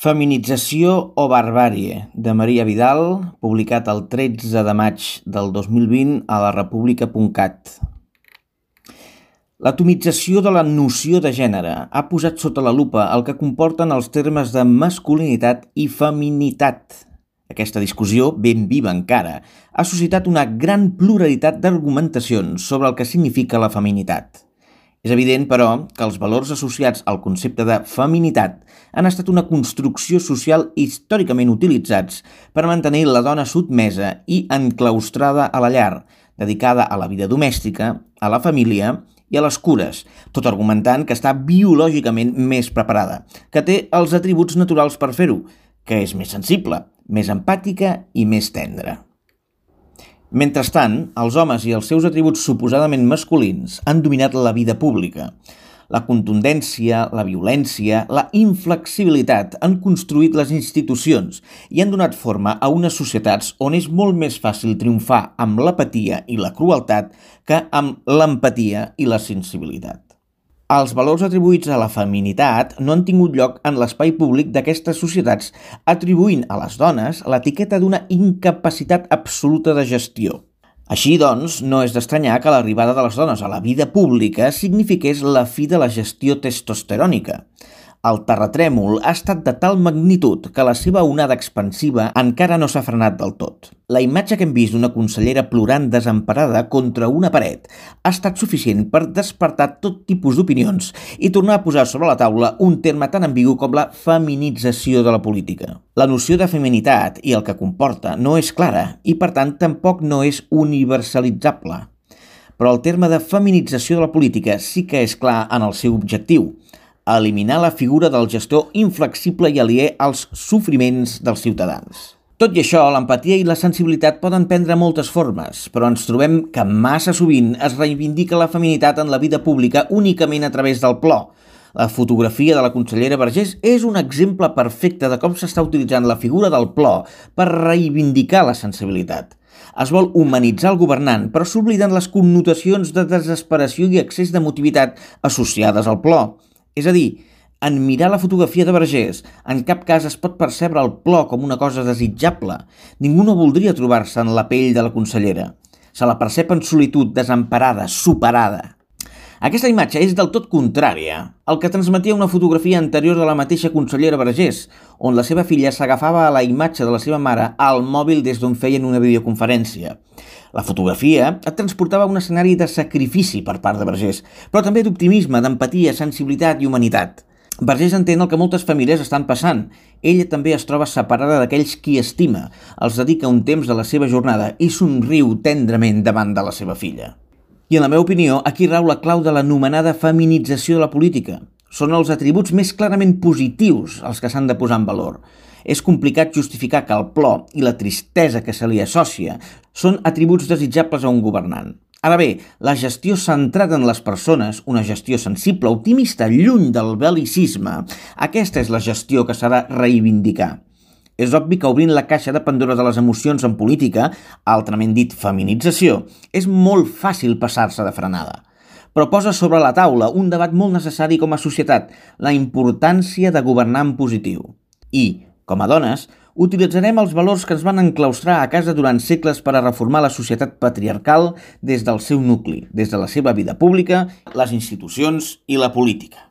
Feminització o barbàrie, de Maria Vidal, publicat el 13 de maig del 2020 a la república.cat. L'atomització de la noció de gènere ha posat sota la lupa el que comporten els termes de masculinitat i feminitat. Aquesta discussió, ben viva encara, ha suscitat una gran pluralitat d'argumentacions sobre el que significa la feminitat. És evident, però, que els valors associats al concepte de feminitat han estat una construcció social històricament utilitzats per mantenir la dona sotmesa i enclaustrada a la llar, dedicada a la vida domèstica, a la família i a les cures, tot argumentant que està biològicament més preparada, que té els atributs naturals per fer-ho, que és més sensible, més empàtica i més tendra. Mentrestant, els homes i els seus atributs suposadament masculins han dominat la vida pública. La contundència, la violència, la inflexibilitat han construït les institucions i han donat forma a unes societats on és molt més fàcil triomfar amb l'apatia i la crueltat que amb l'empatia i la sensibilitat. Els valors atribuïts a la feminitat no han tingut lloc en l'espai públic d'aquestes societats, atribuint a les dones l'etiqueta d'una incapacitat absoluta de gestió. Així, doncs, no és d'estranyar que l'arribada de les dones a la vida pública signifiqués la fi de la gestió testosterònica. El terratrèmol ha estat de tal magnitud que la seva onada expansiva encara no s'ha frenat del tot. La imatge que hem vist d'una consellera plorant desemparada contra una paret ha estat suficient per despertar tot tipus d'opinions i tornar a posar sobre la taula un terme tan ambigu com la feminització de la política. La noció de feminitat i el que comporta no és clara i, per tant, tampoc no és universalitzable. Però el terme de feminització de la política sí que és clar en el seu objectiu – eliminar la figura del gestor inflexible i aliè als sofriments dels ciutadans. Tot i això, l'empatia i la sensibilitat poden prendre moltes formes, però ens trobem que massa sovint es reivindica la feminitat en la vida pública únicament a través del plor. La fotografia de la consellera Vergés és un exemple perfecte de com s'està utilitzant la figura del plor per reivindicar la sensibilitat. Es vol humanitzar el governant, però s'obliden les connotacions de desesperació i excés d'emotivitat associades al plor. És a dir, en mirar la fotografia de Vergés, en cap cas es pot percebre el plor com una cosa desitjable. Ningú no voldria trobar-se en la pell de la consellera. Se la percep en solitud, desemparada, superada. Aquesta imatge és del tot contrària al que transmetia una fotografia anterior de la mateixa consellera Vergés, on la seva filla s'agafava a la imatge de la seva mare al mòbil des d'on feien una videoconferència. La fotografia et transportava un escenari de sacrifici per part de Vergés, però també d'optimisme, d'empatia, sensibilitat i humanitat. Vergés entén el que moltes famílies estan passant. Ella també es troba separada d'aquells qui estima, els dedica un temps de la seva jornada i somriu tendrament davant de la seva filla. I en la meva opinió, aquí rau la clau de l'anomenada feminització de la política. Són els atributs més clarament positius els que s'han de posar en valor. És complicat justificar que el plor i la tristesa que se li associa són atributs desitjables a un governant. Ara bé, la gestió centrada en les persones, una gestió sensible, optimista, lluny del bel·licisme, aquesta és la gestió que s'ha de reivindicar. És obvi que obrint la caixa de Pandora de les emocions en política, altrament dit feminització, és molt fàcil passar-se de frenada. Però posa sobre la taula un debat molt necessari com a societat, la importància de governar en positiu. I, com a dones, utilitzarem els valors que ens van enclaustrar a casa durant segles per a reformar la societat patriarcal des del seu nucli, des de la seva vida pública, les institucions i la política.